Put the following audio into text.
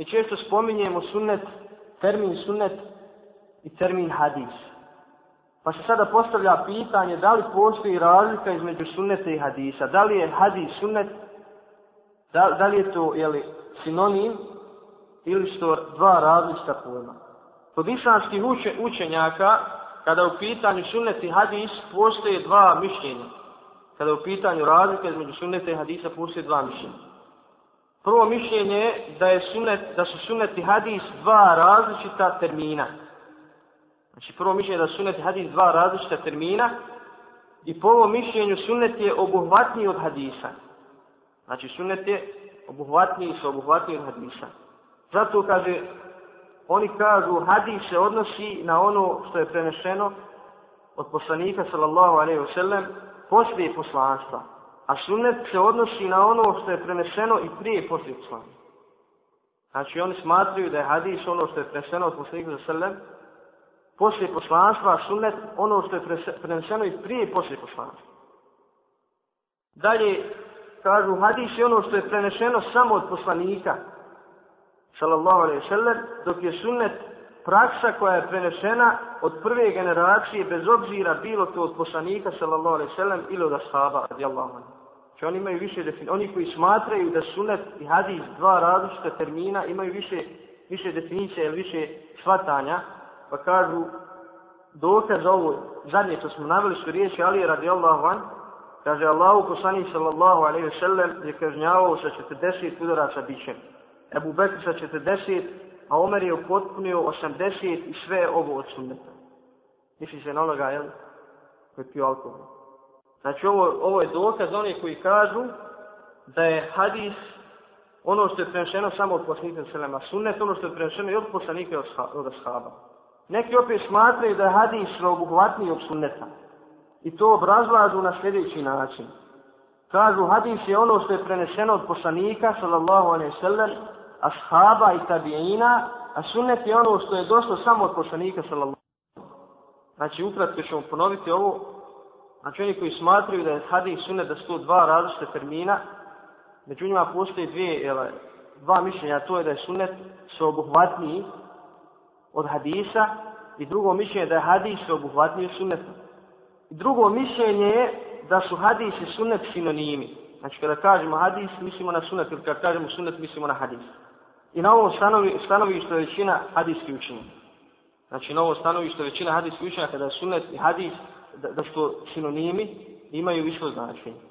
Mi često spominjemo sunnet, termin sunnet i termin hadis. Pa se sada postavlja pitanje da li postoji razlika između sunneta i hadisa. Da li je hadis sunnet, da, da li je to jeli, sinonim ili što dva različita pojma. Kod islamskih učenjaka, kada u pitanju sunnet i hadis, postoje dva mišljenja. Kada u pitanju razlika između sunneta i hadisa, postoje dva mišljenja. Prvo mišljenje je da, je sunnet, da su sunnet i hadis dva različita termina. Znači prvo mišljenje je da su sunnet i hadis dva različita termina i po ovom mišljenju sunnet je obuhvatniji od hadisa. Znači sunnet je obuhvatniji su obuhvatniji od hadisa. Zato kaže, oni kažu hadis se odnosi na ono što je prenešeno od poslanika sallallahu alaihi wa sallam poslije poslanstva. A sunnet se odnosi na ono što je preneseno i prije poslije islama. Znači oni smatraju da je hadis ono što je preneseno od poslanika sallallahu alaihi sallam poslije poslanstva, a sunnet ono što je preneseno i prije poslije poslanstva. Dalje, kažu, hadis je ono što je preneseno samo od poslanika, sallallahu alaihi sallam, dok je sunnet praksa koja je prenešena od prve generacije, bez obzira bilo to od poslanika, sallallahu alaihi sallam, ili od ashaba, radijallahu anhu. Znači oni imaju više definicije, oni koji smatraju da sunnet i hadis dva različita termina imaju više, više definicije ili više shvatanja, pa kažu dokaz ovo zadnje što smo naveli su riječi Ali radijallahu an, kaže Allahu poslanik sallallahu alaihi ve sellem je kažnjavao sa 40 udaraca bićem. Ebu Bekr sa 40, a Omer je upotpunio 80 i sve ovo od sunneta. Misli se na onoga, jel? Koji pio alkohol. Znači ovo, ovo je dokaz onih koji kažu da je hadis ono što je prenešeno samo od poslanika sallallahu sunnet ono što je prenešeno i od poslanika od ashaba. Neki opet smatraju da je hadis obuhvatniji od sunneta. I to obrazlažu na sljedeći način. Kažu, hadis je ono što je preneseno od poslanika, sallallahu alaihi sallam, ashaba i tabiina, a sunnet je ono što je došlo samo od poslanika, sallallahu Znači, ukratko ćemo ponoviti ovo. Znači, oni koji smatraju da je hadis sunnet da su dva različite termina, među njima postoje dvije, jel, dva mišljenja, to je da je sunnet sveobuhvatniji od hadisa i drugo mišljenje da je hadis sveobuhvatniji od sunneta. I drugo mišljenje je da su hadis i sunnet sinonimi. Znači kada kažemo hadis mislimo na sunnet ili kada kažemo sunnet mislimo na hadis. I na ovom stanovi, je većina hadijskih učenja. Znači na ovom stanovište je većina hadijskih učenja kada je sunnet i hadis da, da su sinonimi imaju više značenje.